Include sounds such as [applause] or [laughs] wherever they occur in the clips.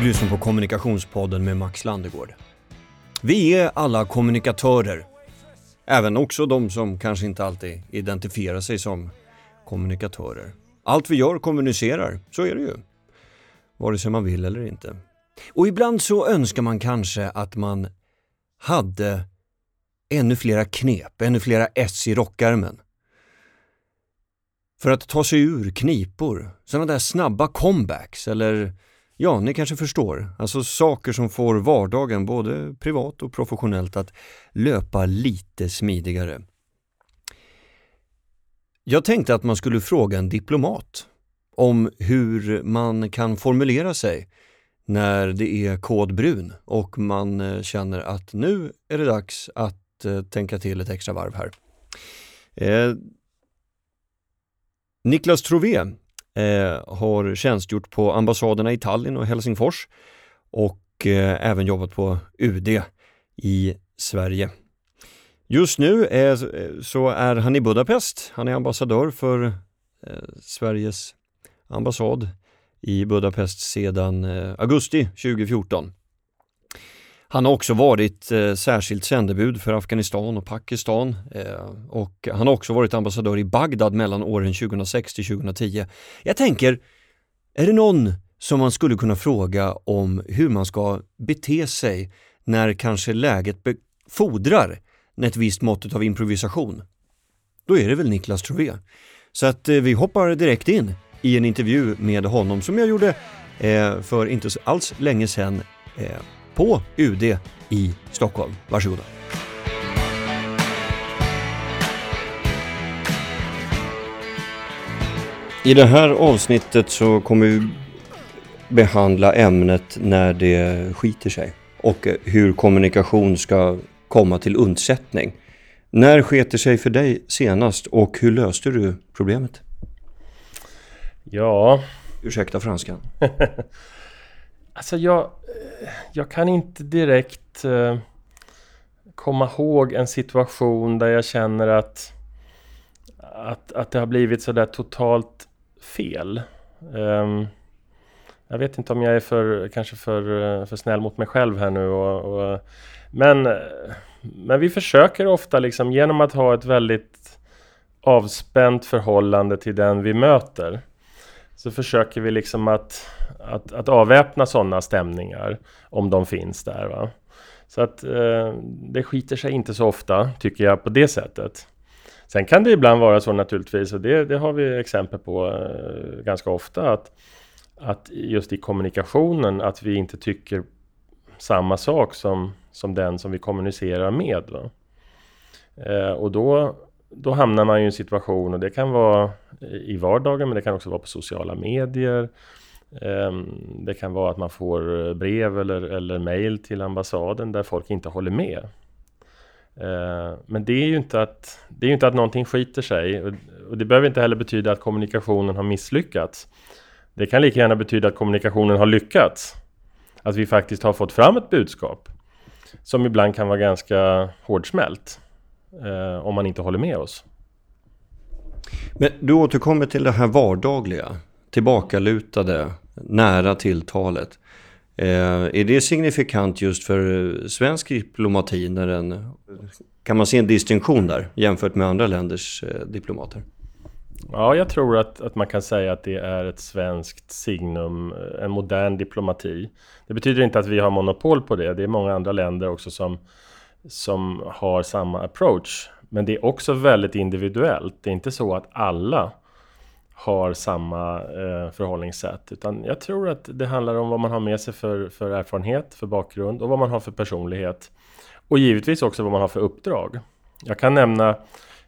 Du lyssnar på Kommunikationspodden med Max Landegård. Vi är alla kommunikatörer. Även också de som kanske inte alltid identifierar sig som kommunikatörer. Allt vi gör kommunicerar, så är det ju. Vare sig man vill eller inte. Och ibland så önskar man kanske att man hade ännu flera knep, ännu flera S i rockärmen. För att ta sig ur knipor, sådana där snabba comebacks eller Ja, ni kanske förstår. Alltså saker som får vardagen, både privat och professionellt, att löpa lite smidigare. Jag tänkte att man skulle fråga en diplomat om hur man kan formulera sig när det är kodbrun och man eh, känner att nu är det dags att eh, tänka till ett extra varv här. Eh, Niklas Trové eh, har tjänstgjort på ambassaderna i Tallinn och Helsingfors och eh, även jobbat på UD i Sverige. Just nu är, så är han i Budapest. Han är ambassadör för eh, Sveriges ambassad i Budapest sedan eh, augusti 2014. Han har också varit eh, särskilt sändebud för Afghanistan och Pakistan eh, och han har också varit ambassadör i Bagdad mellan åren 2006 till 2010. Jag tänker, är det någon som man skulle kunna fråga om hur man ska bete sig när kanske läget fordrar ett visst mått av improvisation? Då är det väl Niklas Trové. Så att eh, vi hoppar direkt in i en intervju med honom som jag gjorde eh, för inte alls länge sedan eh, på UD i Stockholm. Varsågoda. I det här avsnittet så kommer vi behandla ämnet när det skiter sig och hur kommunikation ska komma till undsättning. När sket det sig för dig senast och hur löste du problemet? Ja... Ursäkta franskan. [laughs] Alltså jag, eh, jag kan inte direkt eh, komma ihåg en situation där jag känner att, att, att det har blivit sådär totalt fel. Um, jag vet inte om jag är för, kanske för, eh, för snäll mot mig själv här nu. Och, och, men, men vi försöker ofta liksom genom att ha ett väldigt avspänt förhållande till den vi möter. Så försöker vi liksom att att, att avväpna sådana stämningar om de finns där. Va? Så att eh, det skiter sig inte så ofta, tycker jag, på det sättet. Sen kan det ibland vara så naturligtvis, och det, det har vi exempel på eh, ganska ofta, att, att just i kommunikationen, att vi inte tycker samma sak som, som den som vi kommunicerar med. Eh, och då, då hamnar man i en situation, och det kan vara eh, i vardagen, men det kan också vara på sociala medier, ehm, det kan vara att man får eh, brev eller, eller mail till ambassaden där folk inte håller med. Ehm, men det är ju inte att, det är inte att någonting skiter sig och det behöver inte heller betyda att kommunikationen har misslyckats. Det kan lika gärna betyda att kommunikationen har lyckats. Att vi faktiskt har fått fram ett budskap som ibland kan vara ganska hårdsmält eh, om man inte håller med oss. Men du återkommer till det här vardagliga tillbakalutade, nära tilltalet. Eh, är det signifikant just för svensk diplomati? När den, kan man se en distinktion där jämfört med andra länders eh, diplomater? Ja, jag tror att, att man kan säga att det är ett svenskt signum, eh, en modern diplomati. Det betyder inte att vi har monopol på det. Det är många andra länder också som, som har samma approach. Men det är också väldigt individuellt. Det är inte så att alla har samma eh, förhållningssätt. Utan jag tror att det handlar om vad man har med sig för, för erfarenhet, för bakgrund och vad man har för personlighet. Och givetvis också vad man har för uppdrag. Jag kan nämna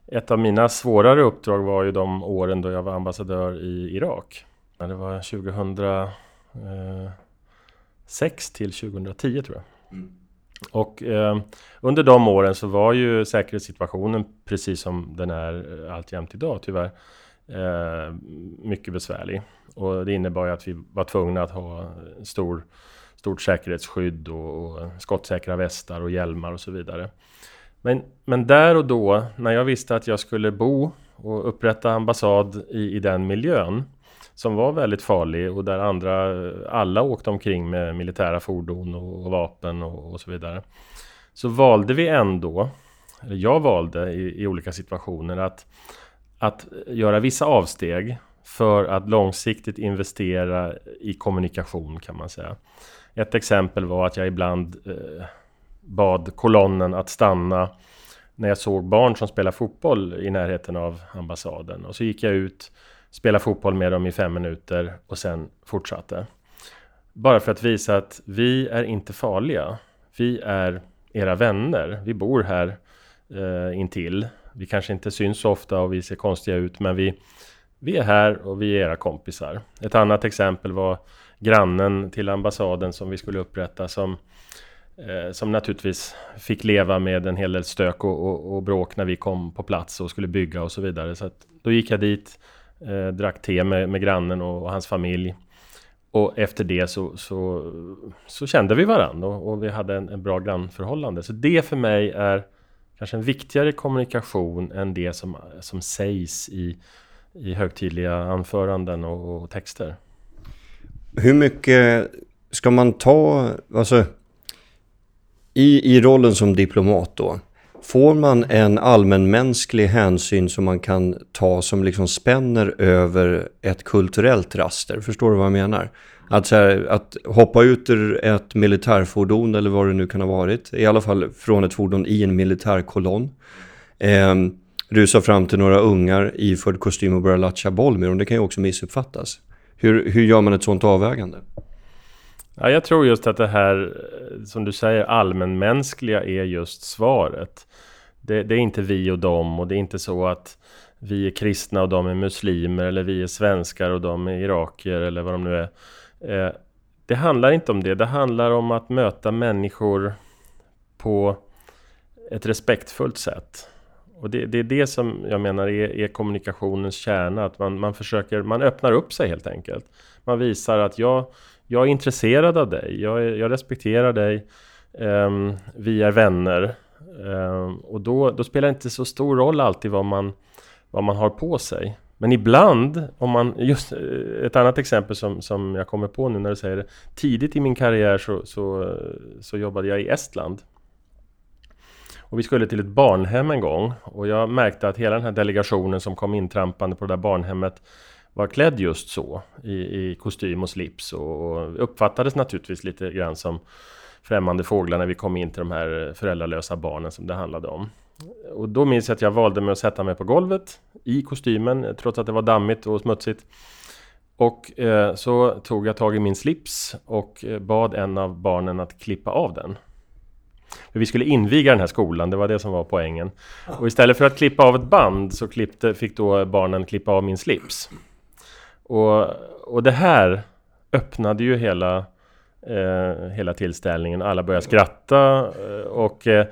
ett av mina svårare uppdrag var ju de åren då jag var ambassadör i Irak. Det var 2006 eh, till 2010 tror jag. Mm. Och eh, under de åren så var ju säkerhetssituationen precis som den är eh, alltjämt idag tyvärr eh, mycket besvärlig. Och det innebar ju att vi var tvungna att ha stor, stort säkerhetsskydd och, och skottsäkra västar och hjälmar och så vidare. Men, men där och då, när jag visste att jag skulle bo och upprätta ambassad i, i den miljön, som var väldigt farlig och där andra, alla åkte omkring med militära fordon och, och vapen och, och, så vidare. Så valde vi ändå, eller jag valde i, i olika situationer att, att göra vissa avsteg för att långsiktigt investera i kommunikation kan man säga. Ett exempel var att jag ibland eh, bad kolonnen att stanna när jag såg barn som spelar fotboll i närheten av ambassaden. Och så gick jag ut, spela fotboll med dem i fem minuter och sen fortsatte. Bara för att visa att vi är inte farliga. Vi är era vänner. Vi bor här eh, intill. Vi kanske inte syns så ofta och vi ser konstiga ut men vi, vi är här och vi är era kompisar. Ett annat exempel var grannen till ambassaden som vi skulle upprätta som Eh, som naturligtvis fick leva med en hel del stök och, och, och, bråk när vi kom på plats och skulle bygga och så vidare. Så att då gick jag dit, eh, drack te med, med grannen och, och, hans familj. Och efter det så, så, så kände vi varandra och, och vi hade en, en, bra grannförhållande. Så det för mig är kanske en viktigare kommunikation än det som, som sägs i, i högtidliga anföranden och, och texter. Hur mycket ska man ta, alltså i, I rollen som diplomat då, får man en allmänmänsklig hänsyn som man kan ta som liksom spänner över ett kulturellt raster? Förstår du vad jag menar? Att, så här, att hoppa ut ur ett militärfordon eller vad det nu kan ha varit, i alla fall från ett fordon i en militärkolonn. Eh, rusa fram till några ungar iförd kostym och börja latcha boll med dem, det kan ju också missuppfattas. Hur, hur gör man ett sånt avvägande? Ja, jag tror just att det här, eh, som du säger, allmänmänskliga är just svaret. Det, det, är inte vi och dem och det är inte så att vi är kristna och de är muslimer eller vi är svenskar och de är irakier eller vad de nu är. Eh, det handlar inte om det. Det handlar om att möta människor på ett respektfullt sätt. Och det, det är det som jag menar är, är kommunikationens kärna. Att man, man försöker, man öppnar upp sig helt enkelt. Man visar att jag jag är intresserad av dig, jag, är, jag respekterar dig, um, vi är vänner. Ehm, och då, då, spelar det inte så stor roll alltid vad man, vad man har på sig. Men ibland, om man, just eh, ett annat exempel som, som jag kommer på nu när du säger det. Tidigt i min karriär så, så, så jobbade jag i Estland. Och vi skulle till ett barnhem en gång och jag märkte att hela den här delegationen som kom intrampande på det där barnhemmet var klädd just så i, i kostym och slips och uppfattades naturligtvis lite grann som främmande fåglar när vi kom in till de här föräldralösa barnen som det handlade om. Och då minns jag att jag valde mig att sätta mig på golvet i kostymen trots att det var dammigt och smutsigt. Och eh, så tog jag tag i min slips och eh, bad en av barnen att klippa av den. För vi skulle inviga den här skolan, det var det som var poängen. Och istället för att klippa av ett band så klippte, fick då barnen klippa av min slips. Och, och det här öppnade ju hela, eh, hela tillställningen. Alla började skratta eh, och, eh,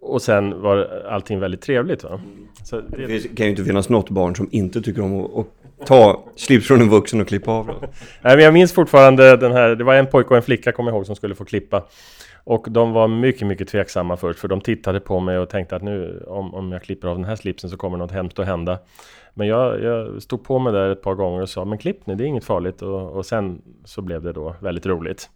och sen var allting väldigt trevligt. Va? Så det... det kan ju inte finnas något barn som inte tycker om att, att ta slips från en vuxen och klippa av den. Nej, men jag minns fortfarande den här, det var en pojke och en flicka kommer jag ihåg som skulle få klippa. Och de var mycket, mycket tveksamma först för de tittade på mig och tänkte att nu om, om jag klipper av den här slipsen så kommer något hemskt att hända. Men jag, jag stod på mig där ett par gånger och sa men klipp nu, det är inget farligt. Och, och sen så blev det då väldigt roligt.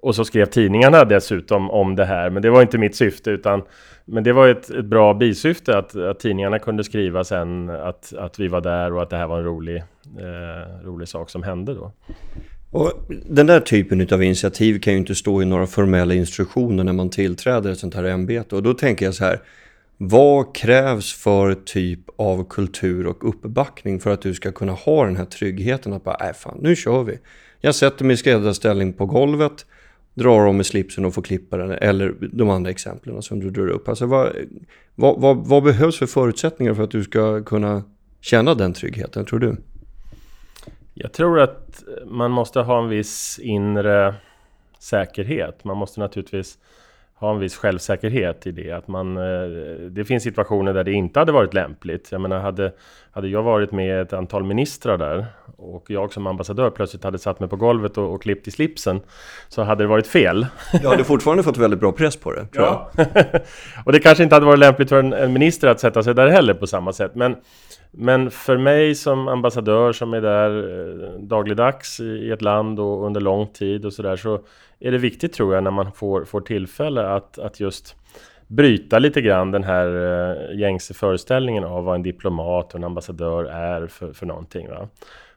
Och så skrev tidningarna dessutom om det här, men det var inte mitt syfte utan Men det var ett, ett bra bisyfte att, att, tidningarna kunde skriva sen att, att vi var där och att det här var en rolig, eh, rolig sak som hände då. Och den där typen av initiativ kan ju inte stå i några formella instruktioner när man tillträder ett sånt här ämbete. Och då tänker jag så här, vad krävs för typ av kultur och uppbackning för att du ska kunna ha den här tryggheten att bara, nej fan, nu kör vi. Jag sätter mig i skräddarställning på golvet, drar om med slipsen och får klippa den, eller de andra exemplen som du drar upp. Alltså vad, vad, vad, vad behövs för förutsättningar för att du ska kunna känna den tryggheten, tror du? Jag tror att man måste ha en viss inre säkerhet. Man måste naturligtvis ha en viss självsäkerhet i det. Att man, eh, det finns situationer där det inte hade varit lämpligt. Jag menar, hade, hade jag varit med ett antal ministrar där och jag som ambassadör plötsligt hade satt mig på golvet och, och klippt i slipsen så hade det varit fel. Du hade fortfarande fått väldigt bra press på det, tror ja. jag. [laughs] och det kanske inte hade varit lämpligt för en, en, minister att sätta sig där heller på samma sätt. Men, men för mig som ambassadör som är där eh, dagligdags i ett land och under lång tid och sådär så är det viktigt tror jag när man får, får tillfälle att, att just bryta lite grann den här eh, gängse föreställningen av vad en diplomat och en ambassadör är för, för någonting. Va?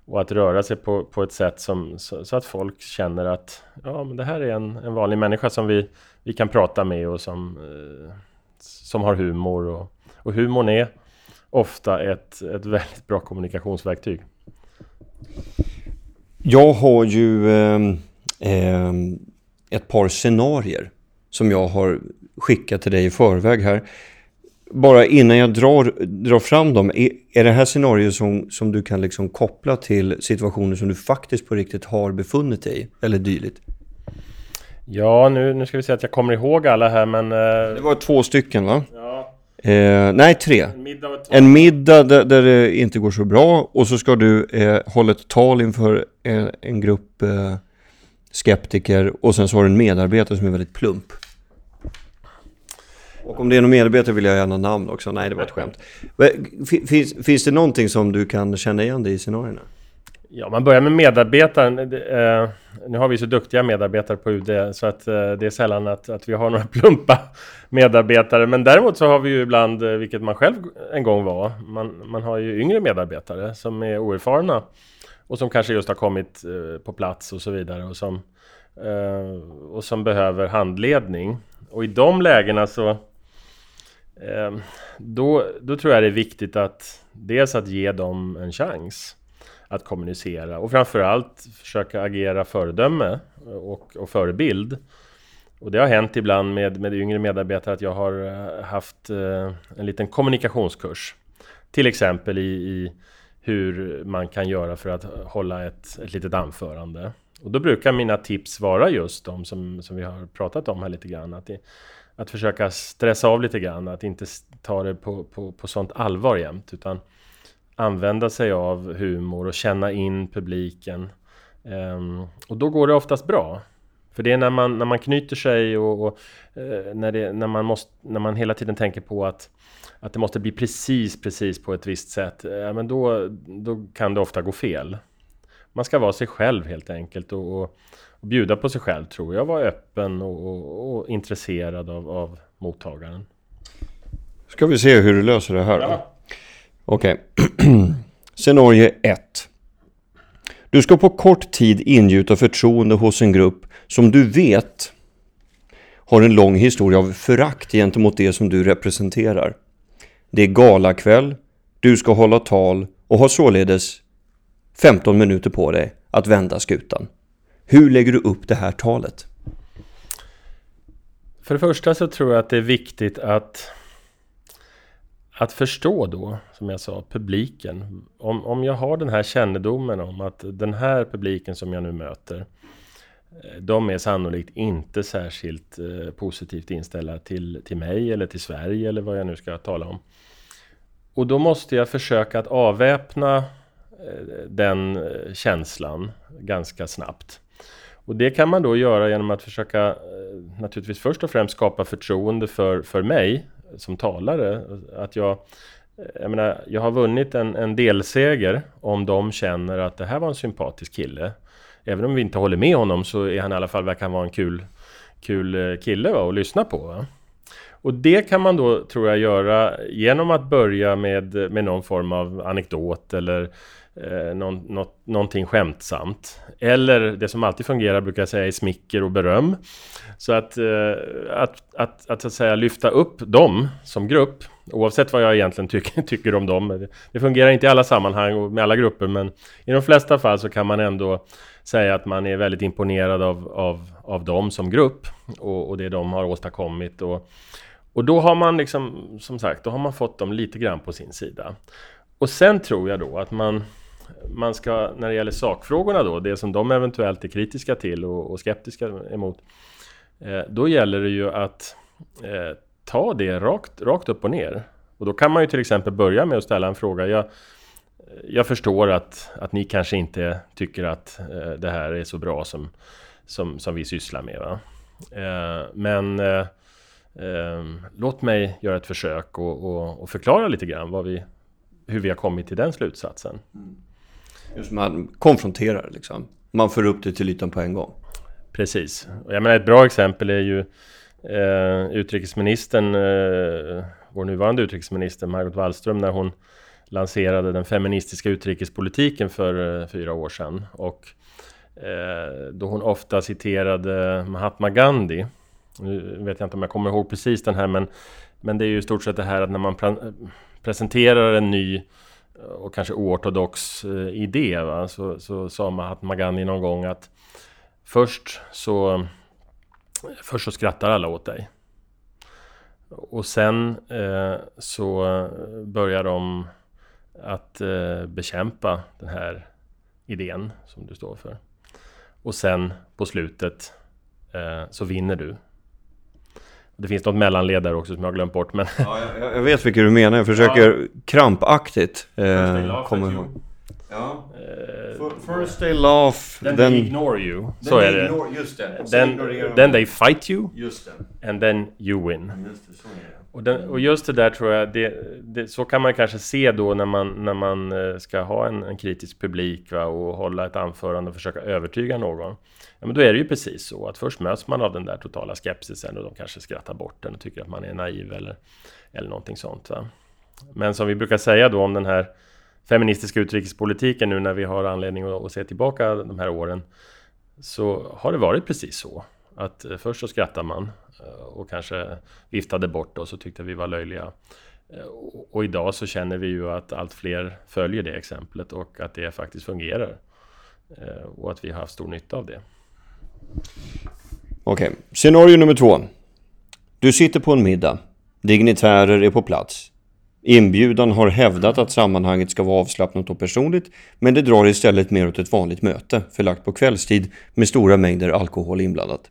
Och att röra sig på, på ett sätt som, så, så, att folk känner att ja, men det här är en, en vanlig människa som vi, vi kan prata med och som, eh, som har humor. Och, och humorn är ofta ett, ett väldigt bra kommunikationsverktyg. Jag har ju eh, eh, ett par scenarier som jag har skickat till dig i förväg här. Bara innan jag drar, drar fram dem, är, är det här scenarier som, som du kan liksom koppla till situationer som du faktiskt på riktigt har befunnit dig i, eller dylikt? Ja, nu, nu ska vi se att jag kommer ihåg alla här, men... Eh... Det var två stycken, va? Ja. Eh, nej, tre. En middag, en middag där, där, det inte går så bra och så ska du eh, hålla ett tal inför en, eh, en grupp eh, skeptiker och sen så har du en medarbetare som är väldigt plump. Och om det är någon medarbetare vill jag gärna namn också. Nej, det var ett skämt. Finns, finns det någonting som du kan känna igen dig i scenarierna? Ja, man börjar med medarbetaren. Eh, nu har vi så duktiga medarbetare på UD så att eh, det är sällan att, att vi har några [laughs] plumpa medarbetare. Men däremot så har vi ju ibland, eh, vilket man själv en gång var, man, man har ju yngre medarbetare som är oerfarna och som kanske just har kommit på plats och så vidare och som, och som behöver handledning. Och i de lägena så Ehm, då, då tror jag det är viktigt att dels att ge dem en chans att kommunicera och framförallt försöka agera föredöme och, och förebild. Och det har hänt ibland med, med yngre medarbetare att jag har eh, haft eh, en liten kommunikationskurs. Till exempel i, i hur man kan göra för att hålla ett, ett litet anförande. Och då brukar mina tips vara just de som, som vi har pratat om här lite grann. Att, det, att försöka stressa av lite grann, att inte ta det på, på, på sånt allvar jämt. Utan använda sig av humor och känna in publiken. Um, och då går det oftast bra. För det är när man, när man knyter sig och, och uh, när, det, när, man måste, när man hela tiden tänker på att att det måste bli precis, precis på ett visst sätt, eh, ja, men då, då kan det ofta gå fel. Man ska vara sig själv helt enkelt och, och bjuda på sig själv tror jag. Vara öppen och, och intresserad av, av, mottagaren. Ska vi se hur du löser det här ja. Okej. Okay. [clears throat] Scenario 1. Du ska på kort tid ingjuta förtroende hos en grupp som du vet har en lång historia av förakt gentemot det som du representerar. Det är galakväll, du ska hålla tal och har således 15 minuter på dig att vända skutan. Hur lägger du upp det här talet? För det första så tror jag att det är viktigt att att förstå då, som jag sa, publiken. Om, om jag har den här kännedomen om att den här publiken som jag nu möter eh, de är sannolikt inte särskilt eh, positivt inställda till, till mig eller till Sverige eller vad jag nu ska tala om. Och då måste jag försöka att avväpna eh, den eh, känslan ganska snabbt. Och det kan man då göra genom att försöka eh, naturligtvis först och främst skapa förtroende för, för mig som talare. Att jag, eh, jag, menar, jag har vunnit en, en delseger om de känner att det här var en sympatisk kille. Även om vi inte håller med honom så är han i alla fall verkar han vara en kul, kul eh, kille va, att lyssna på. Va? Och det kan man då, tror jag, göra genom att börja med, med någon form av anekdot eller eh, någon, något, någonting skämtsamt. Eller det som alltid fungerar brukar jag säga är smicker och beröm. Så att, eh, att, att, att, så att säga lyfta upp dem som grupp, oavsett vad jag egentligen tycker, [laughs] tycker om dem. Det fungerar inte i alla sammanhang och med alla grupper, men i de flesta fall så kan man ändå säga att man är väldigt imponerad av, av, av dem som grupp och, och det de har åstadkommit. Och, och då har man liksom, som sagt, då har man fått dem lite grann på sin sida. Och sen tror jag då att man, man ska, när det gäller sakfrågorna då, det som de eventuellt är kritiska till och, och skeptiska emot, Eh, då gäller det ju att eh, ta det rakt, rakt upp och ner. Och då kan man ju till exempel börja med att ställa en fråga. Jag, jag förstår att, att ni kanske inte tycker att eh, det här är så bra som, som, som vi sysslar med. Va? Eh, men eh, eh, låt mig göra ett försök och, och, och förklara lite grann vad vi, hur vi har kommit till den slutsatsen. Mm man konfronterar liksom. Man för upp det till ytan på en gång. Precis. Och jag menar ett bra exempel är ju eh, utrikesministern, eh, vår nuvarande utrikesminister Margot Wallström när hon lanserade den feministiska utrikespolitiken för eh, fyra år sedan. Och eh, då hon ofta citerade Mahatma Gandhi. Nu vet jag inte om jag kommer ihåg precis den här men, men det är ju i stort sett det här att när man pre presenterar en ny Eh, och kanske oortodox eh, idé va? Så, så sa Mahatma Gandhi någon gång att först så Först så skrattar alla åt dig. Och sen eh, så börjar de att eh, bekämpa den här idén som du står för. Och sen på slutet eh, så vinner du. Det finns något mellanled där också som jag har glömt bort. Men ja, jag, jag vet vilket du menar. Jag försöker krampaktigt eh, komma ihåg. Ja. Uh, First they laugh, then, then they ignore you. Så är det. Ignore, just det. Then, then they fight you. Just det. And then you win. Just det, så är det. Och, den, och, just det där tror jag, det, det, så kan man kanske se då när man, när man eh, ska ha en, en kritisk publik va, och hålla ett anförande och försöka övertyga någon. Ja, men då är det ju precis så att först möts man av den där totala skepsisen och de kanske skrattar bort den och tycker att man är naiv eller, eller någonting sånt. Va? Men som vi brukar säga då om den här feministiska utrikespolitiken nu när vi har anledning att, att se tillbaka de här åren så har det varit precis så. Att eh, först så skrattar man eh, och kanske viftade bort oss och tyckte vi var löjliga. Eh, och idag så känner vi ju att allt fler följer det exemplet och att det faktiskt fungerar. Och att vi har haft stor nytta av det. Okej, okay. scenario nummer två. Du sitter på en middag. Dignitärer är på plats. Inbjudan har hävdat att sammanhanget ska vara avslappnat och personligt, men det drar istället mer åt ett vanligt möte, förlagt på kvällstid med stora mängder alkohol inblandat.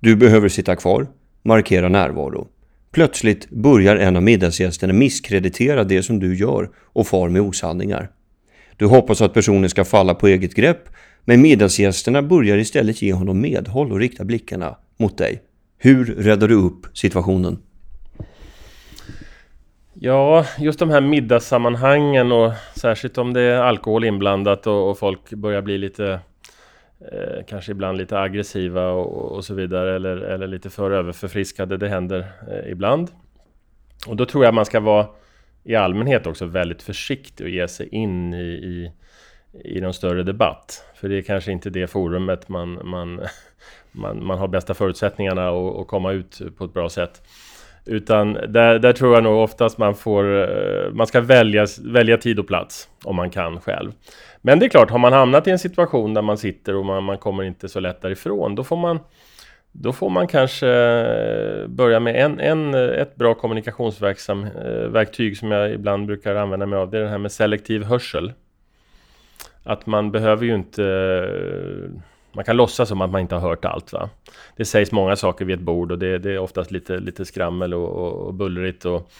Du behöver sitta kvar, markera närvaro. Plötsligt börjar en av middagsgästerna misskreditera det som du gör och far med osanningar. Du hoppas att personen ska falla på eget grepp, men middagsgästerna börjar istället ge honom medhåll och rikta blickarna mot dig. Hur räddar du upp situationen? Ja, just de här middagssammanhangen och särskilt om det är alkohol inblandat och, och folk börjar bli lite eh, kanske ibland lite aggressiva och, och, så vidare eller, eller lite för överförfriskade. Det händer eh, ibland. Och då tror jag man ska vara i allmänhet också väldigt försiktig och ge sig in i, i, i någon större debatt. För det är kanske inte det forumet man, man, [laughs] man, man har bästa förutsättningarna att komma ut på ett bra sätt. Utan där, där tror jag nog oftast man får, eh, man ska välja, välja tid och plats om man kan själv. Men det är klart, har man hamnat i en situation där man sitter och man, man kommer inte så lätt därifrån, då får man då får man kanske eh, börja med en, en, ett bra kommunikationsverktyg eh, som jag ibland brukar använda mig av. Det är det här med selektiv hörsel. Att man behöver ju inte man kan låtsas som att man inte har hört allt. Va? Det sägs många saker vid ett bord och det, det är oftast lite, lite skrammel och, och, och bullrigt. Och,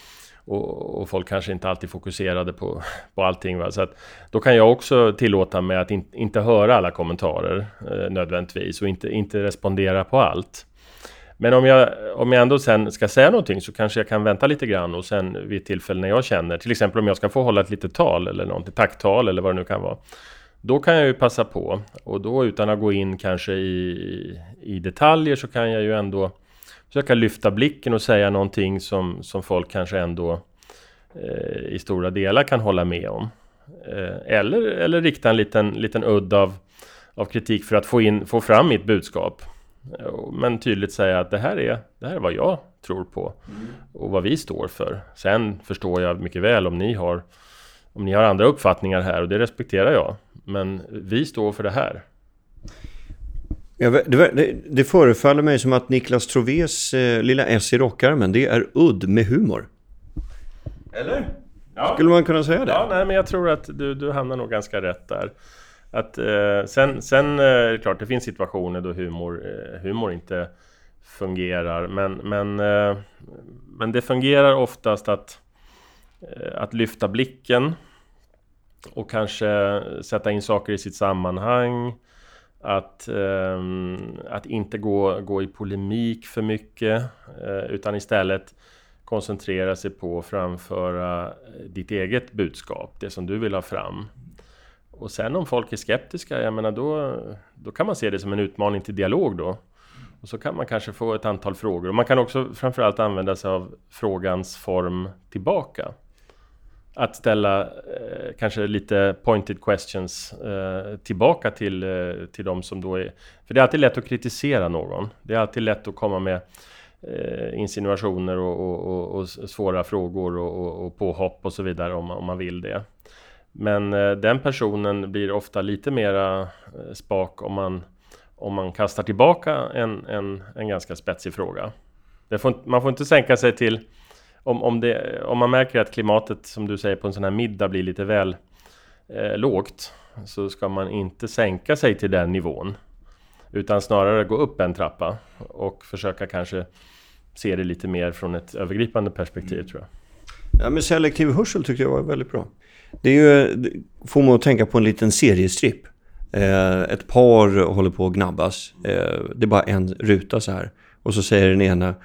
och, och, folk kanske inte alltid fokuserade på, på allting. Va? Så att, då kan jag också tillåta mig att in, inte höra alla kommentarer eh, nödvändigtvis och inte, inte respondera på allt. Men om jag, om jag ändå sen ska säga någonting så kanske jag kan vänta lite grann och sen vid ett tillfälle när jag känner, till exempel om jag ska få hålla ett litet tal eller någonting, tacktal eller vad det nu kan vara. Då kan jag ju passa på och då utan att gå in kanske i, i detaljer så kan jag ju ändå försöka lyfta blicken och säga någonting som, som folk kanske ändå eh, i stora delar kan hålla med om. Eh, eller, eller rikta en liten, liten udd av, av kritik för att få, in, få fram mitt budskap. Men tydligt säga att det här är, det här är vad jag tror på mm. och vad vi står för. Sen förstår jag mycket väl om ni har om ni har andra uppfattningar här och det respekterar jag. Men vi står för det här. Ja, det, det förefaller mig som att Niklas Trovés eh, lilla S i rockarmen, det är udd med humor. Eller? Ja. Skulle man kunna säga det? Ja, nej, men jag tror att du, du hamnar nog ganska rätt där. Att, eh, sen, sen eh, är det klart, det finns situationer då humor, eh, humor inte fungerar. Men, men, eh, men det fungerar oftast att, eh, att lyfta blicken och kanske sätta in saker i sitt sammanhang. Att, eh, att inte gå, gå i polemik för mycket eh, utan istället koncentrera sig på att framföra ditt eget budskap, det som du vill ha fram. Och sen om folk är skeptiska, jag menar då, då kan man se det som en utmaning till dialog då. Och så kan man kanske få ett antal frågor. Och man kan också framförallt använda sig av frågans form tillbaka. Att ställa eh, kanske lite pointed questions eh, tillbaka till, eh, till de som då är... För det är alltid lätt att kritisera någon. Det är alltid lätt att komma med eh, insinuationer och, och, och, och, svåra frågor och, och, påhopp och så vidare om, om man vill det. Men eh, den personen blir ofta lite mera eh, spak om man, om man kastar tillbaka en, en, en ganska spetsig fråga. Får, man får inte sänka sig till om, om, det, om man märker att klimatet, som du säger, på en sån här middag blir lite väl eh, lågt så ska man inte sänka sig till den nivån. Utan snarare gå upp en trappa och försöka kanske se det lite mer från ett övergripande perspektiv mm. tror jag. Ja, men selektiv hörsel tyckte jag var väldigt bra. Det är ju, får man att tänka på en liten seriestripp. Eh, ett par håller på att gnabbas. Eh, det är bara en ruta så här. Och så säger den ena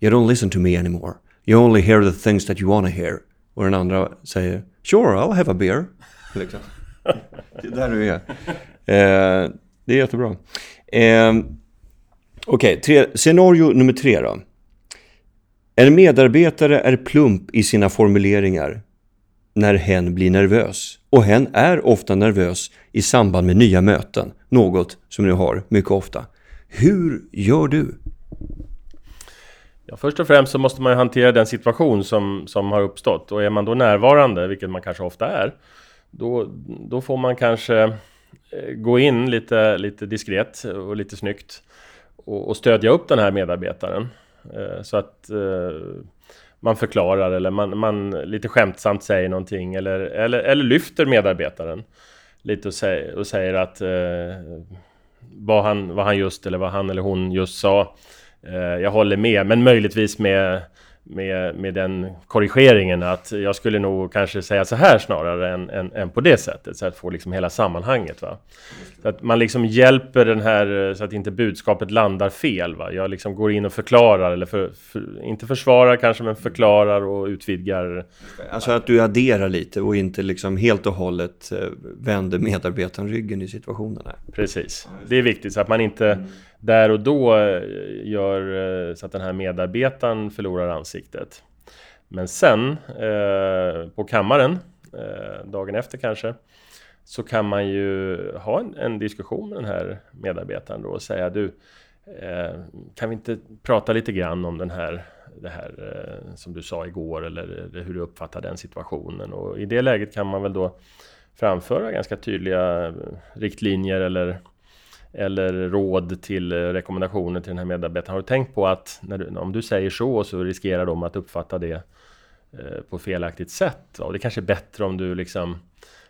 You don't listen to me anymore. You only hear the things that you wanna hear. Och den andra säger Sure, I'll have a beer. Liksom. det är där du är. Eh, det är jättebra. Eh, Okej, okay, scenario nummer tre då. En medarbetare är plump i sina formuleringar när hen blir nervös. Och hen är ofta nervös i samband med nya möten, något som du har mycket ofta. Hur gör du? Ja, först och främst så måste man ju hantera den situation som, som har uppstått. Och är man då närvarande, vilket man kanske ofta är, då, då får man kanske eh, gå in lite, lite diskret och lite snyggt och, och stödja upp den här medarbetaren. Eh, så att eh, man förklarar eller man, man lite skämtsamt säger någonting eller, eller, eller lyfter medarbetaren lite och, säger, och säger att eh, vad, han, vad han just eller vad han eller hon just sa jag håller med, men möjligtvis med med, med den korrigeringen att jag skulle nog kanske säga så här snarare än, än, än på det sättet. Så att få liksom hela sammanhanget. Va? Så att man liksom hjälper den här så att inte budskapet landar fel. Va? Jag liksom går in och förklarar, eller för, för, inte försvarar kanske, men förklarar och utvidgar. Alltså att du adderar lite och inte liksom helt och hållet eh, vänder medarbetaren ryggen i situationen. Precis, det är viktigt så att man inte där och då eh, gör eh, så att den här medarbetaren förlorar ansiktet. Men sen eh, på kammaren, dagen efter kanske, så kan man ju ha en, en, diskussion med den här medarbetaren då och säga du, kan vi inte prata lite grann om den här, det här som du sa igår eller hur du uppfattar den situationen och i det läget kan man väl då framföra ganska tydliga riktlinjer eller eller råd till eh, rekommendationer till den här medarbetaren. Har du tänkt på att du, om du säger så så riskerar de att uppfatta det eh, på felaktigt sätt? Och det kanske är bättre om du liksom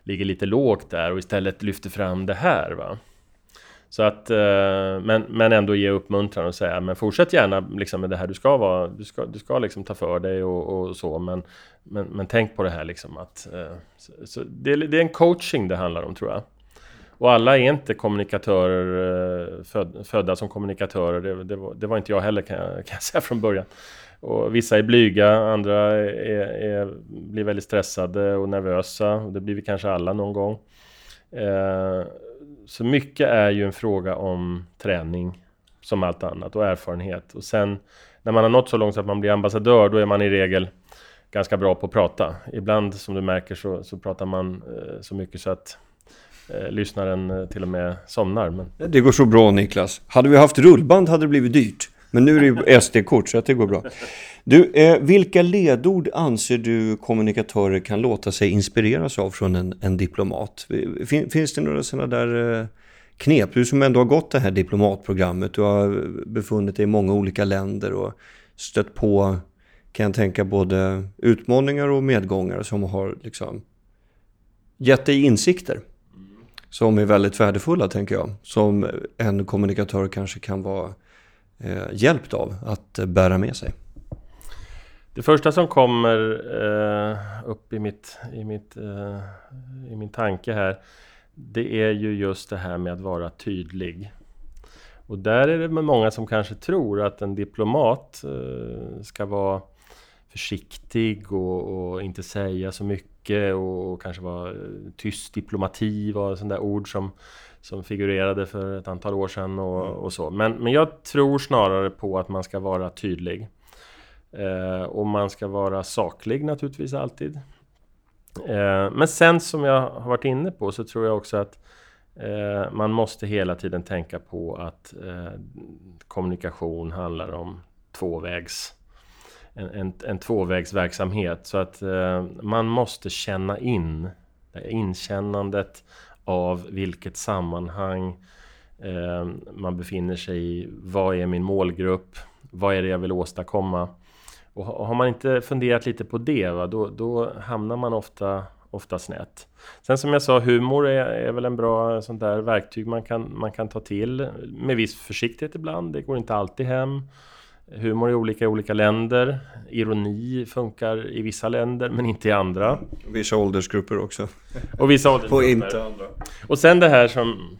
ligger lite lågt där och istället lyfter fram det här. Va? Så att, eh, men, men ändå ge uppmuntran och säga men fortsätt gärna liksom med det här. Du ska, vara, du ska, du ska liksom ta för dig och, och så men, men, men tänk på det här liksom att eh, så, så det, det är en coaching det handlar om tror jag. Och alla är inte kommunikatörer, eh, föd, födda som kommunikatörer. Det, det, var, det var, inte jag heller kan jag, kan jag, säga från början. Och vissa är blyga, andra är, är, blir väldigt stressade och nervösa. Det blir vi kanske alla någon gång. Eh, så mycket är ju en fråga om träning som allt annat och erfarenhet. Och sen när man har nått så långt så att man blir ambassadör, då är man i regel ganska bra på att prata. Ibland som du märker så, så pratar man eh, så mycket så att eh, lyssnaren eh, till och med somnar. Men... Det går så bra Niklas. Hade vi haft rullband hade det blivit dyrt. Men nu är det ju [laughs] SD-kort så att det går bra. Du, eh, vilka ledord anser du kommunikatörer kan låta sig inspireras av från en, en diplomat? Fin, finns det några sådana där eh, knep? Du som ändå har gått det här diplomatprogrammet, du har befunnit dig i många olika länder och stött på, kan jag tänka, både utmaningar och medgångar som har liksom gett dig insikter som är väldigt värdefulla tänker jag. Som en kommunikatör kanske kan vara eh, hjälpt av att bära med sig? Det första som kommer eh, upp i, mitt, i, mitt, eh, i min tanke här Det är ju just det här med att vara tydlig. Och där är det många som kanske tror att en diplomat eh, ska vara försiktig och, och, inte säga så mycket och, och kanske vara eh, tyst diplomati var sådana där ord som, som figurerade för ett antal år sedan och, mm. och, så. Men, men jag tror snarare på att man ska vara tydlig. Eh, och man ska vara saklig naturligtvis alltid. Eh, men sen som jag har varit inne på så tror jag också att eh, man måste hela tiden tänka på att eh, kommunikation handlar om tvåvägs en, en, en tvåvägsverksamhet. Så att eh, man måste känna in eh, inkännandet av vilket sammanhang eh, man befinner sig i. Vad är min målgrupp? Vad är det jag vill åstadkomma? Och har man inte funderat lite på det, va, då, då hamnar man ofta, ofta snett. Sen som jag sa, humor är, är väl en bra eh, sånt där verktyg man kan, man kan ta till. Med viss försiktighet ibland, det går inte alltid hem. Humor är olika i olika länder. Ironi funkar i vissa länder men inte i andra. Vissa åldersgrupper också. Och vissa åldersgrupper. Och inte andra. Och sen det här som,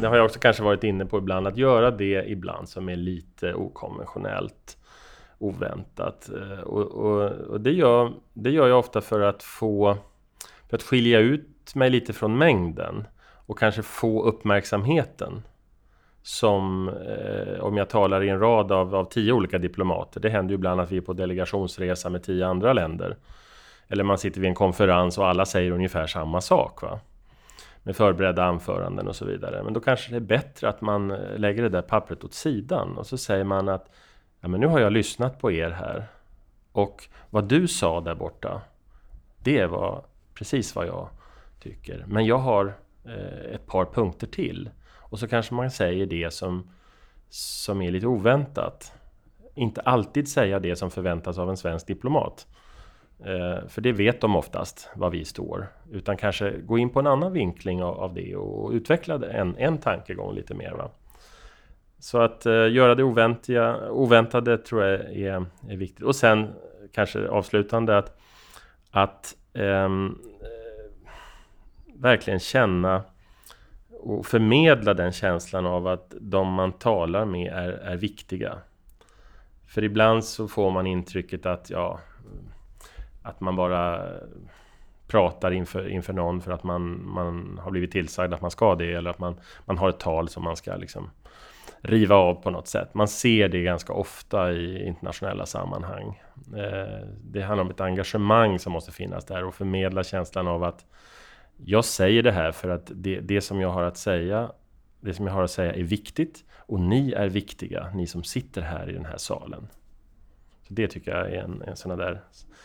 det har jag också kanske varit inne på ibland, att göra det ibland som är lite okonventionellt, oväntat. Eh, och, och, och det, gör, det gör jag ofta för att få, för att skilja ut mig lite från mängden och kanske få uppmärksamheten som eh, om jag talar i en rad av, av tio olika diplomater. Det händer ju ibland att vi är på delegationsresa med tio andra länder. Eller man sitter vid en konferens och alla säger ungefär samma sak. Va? Med förberedda anföranden och så vidare. Men då kanske det är bättre att man eh, lägger det där pappret åt sidan och så säger man att ja, men nu har jag lyssnat på er här. Och vad du sa där borta, det var precis vad jag tycker. Men jag har eh, ett par punkter till. Och så kanske man säger det som, som är lite oväntat. Inte alltid säga det som förväntas av en svensk diplomat. Eh, för det vet de oftast, var vi står. Utan kanske gå in på en annan vinkling av, av det och utveckla en, en tankegång lite mer. Va? Så att eh, göra det oväntiga, oväntade tror jag är, är viktigt. Och sen kanske avslutande att, att ehm, eh, verkligen känna och förmedla den känslan av att de man talar med är, är viktiga. För ibland så får man intrycket att, ja, att man bara pratar inför, inför någon för att man, man har blivit tillsagd att man ska det eller att man, man har ett tal som man ska liksom riva av på något sätt. Man ser det ganska ofta i internationella sammanhang. Eh, det handlar om ett engagemang som måste finnas där och förmedla känslan av att jag säger det här för att det, det som jag har att säga det som jag har att säga är viktigt och ni är viktiga, ni som sitter här i den här salen. Så Det tycker jag är en, en sån där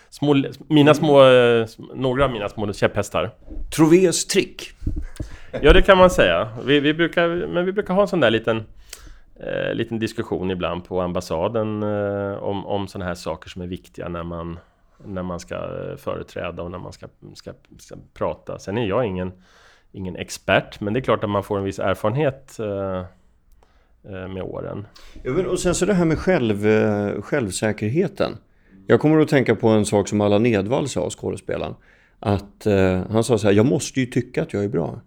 små, mina små, några av mina små käpphästar. Troves trick? Ja, det kan man säga. Vi, vi, brukar, men vi brukar ha en sån där liten, eh, liten diskussion ibland på ambassaden eh, om, om sådana här saker som är viktiga när man när man ska eh, företräda och när man ska, ska, ska prata. Sen är jag ingen, ingen expert, men det är klart att man får en viss erfarenhet eh, eh med åren. Ja, och sen så det här med själv, eh, självsäkerheten. Jag kommer att tänka på en sak som Allan Edwall sa, skådespelaren. Att eh, han sa så här, jag måste ju tycka att jag är bra.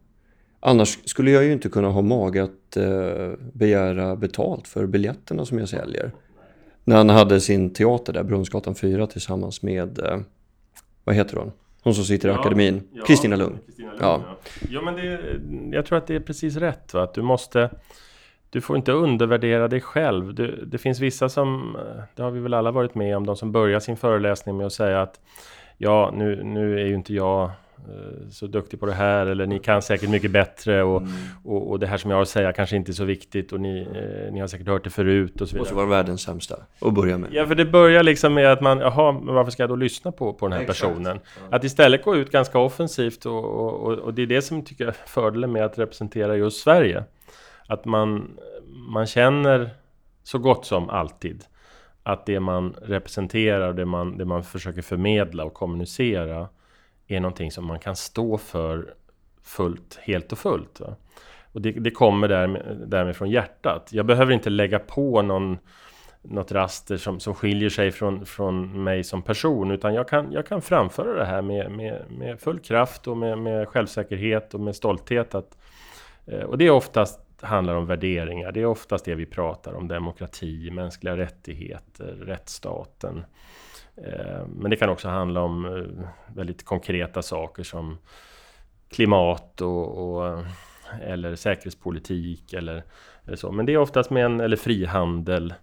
Annars skulle jag ju inte kunna ha mage att eh, begära betalt för biljetterna som jag säljer. När han hade sin teater där, Brunnsgatan 4 tillsammans med, eh, vad heter hon? Hon som sitter i ja, akademin, Kristina ja, Lugn. Lugn. Ja. ja, men det, jag tror att det är precis rätt. Va? Att du måste... Du får inte undervärdera dig själv. Du, det finns vissa som, det har vi väl alla varit med om, de som börjar sin föreläsning med att säga att ja, nu, nu är ju inte jag Eh, så duktig på det här eller ni kan säkert mycket bättre och, mm. och, och, det här som jag har att säga kanske inte är så viktigt och ni, eh, ni har säkert hört det förut och så vidare. Måste vara världens sämsta att börja med. Ja, för det börjar liksom med att man, jaha, men varför ska jag då lyssna på, på den här Exakt. personen? Ja. Att istället gå ut ganska offensivt och, och, och, det är det som tycker jag är fördelen med att representera just Sverige. Att man, man känner så gott som alltid att det man representerar, det man, det man försöker förmedla och kommunicera är någonting som man kan stå för fullt, helt och fullt. Va? Och det, det kommer därmed, därmed från hjärtat. Jag behöver inte lägga på någon något raster som, som skiljer sig från, från mig som person utan jag kan, jag kan framföra det här med, med, med full kraft och med, med självsäkerhet och med stolthet. Att, eh, och det är oftast handlar om värderingar. Det är oftast det vi pratar om. Demokrati, mänskliga rättigheter, rättsstaten. Eh, men det kan också handla om eh, väldigt konkreta saker som klimat och, och eh, eller säkerhetspolitik eller, eller, så. Men det är oftast med en, eller frihandel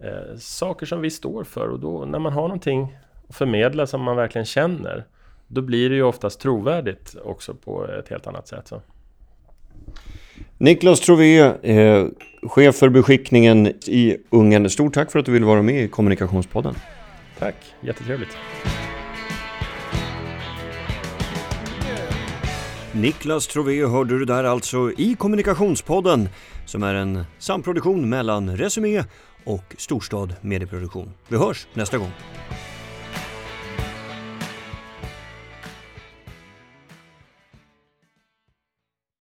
eh, saker som vi står för och då när man har någonting att förmedla som man verkligen känner då blir det ju oftast trovärdigt också på ett helt annat sätt. Så. Niklas Trové, eh, chef för beskickningen i Ungern. Stort tack för att du ville vara med i Kommunikationspodden. Tack, jättetrevligt. Niklas Trové hörde du där alltså i Kommunikationspodden som är en samproduktion mellan Resumé och Storstad Medieproduktion. Vi hörs nästa gång.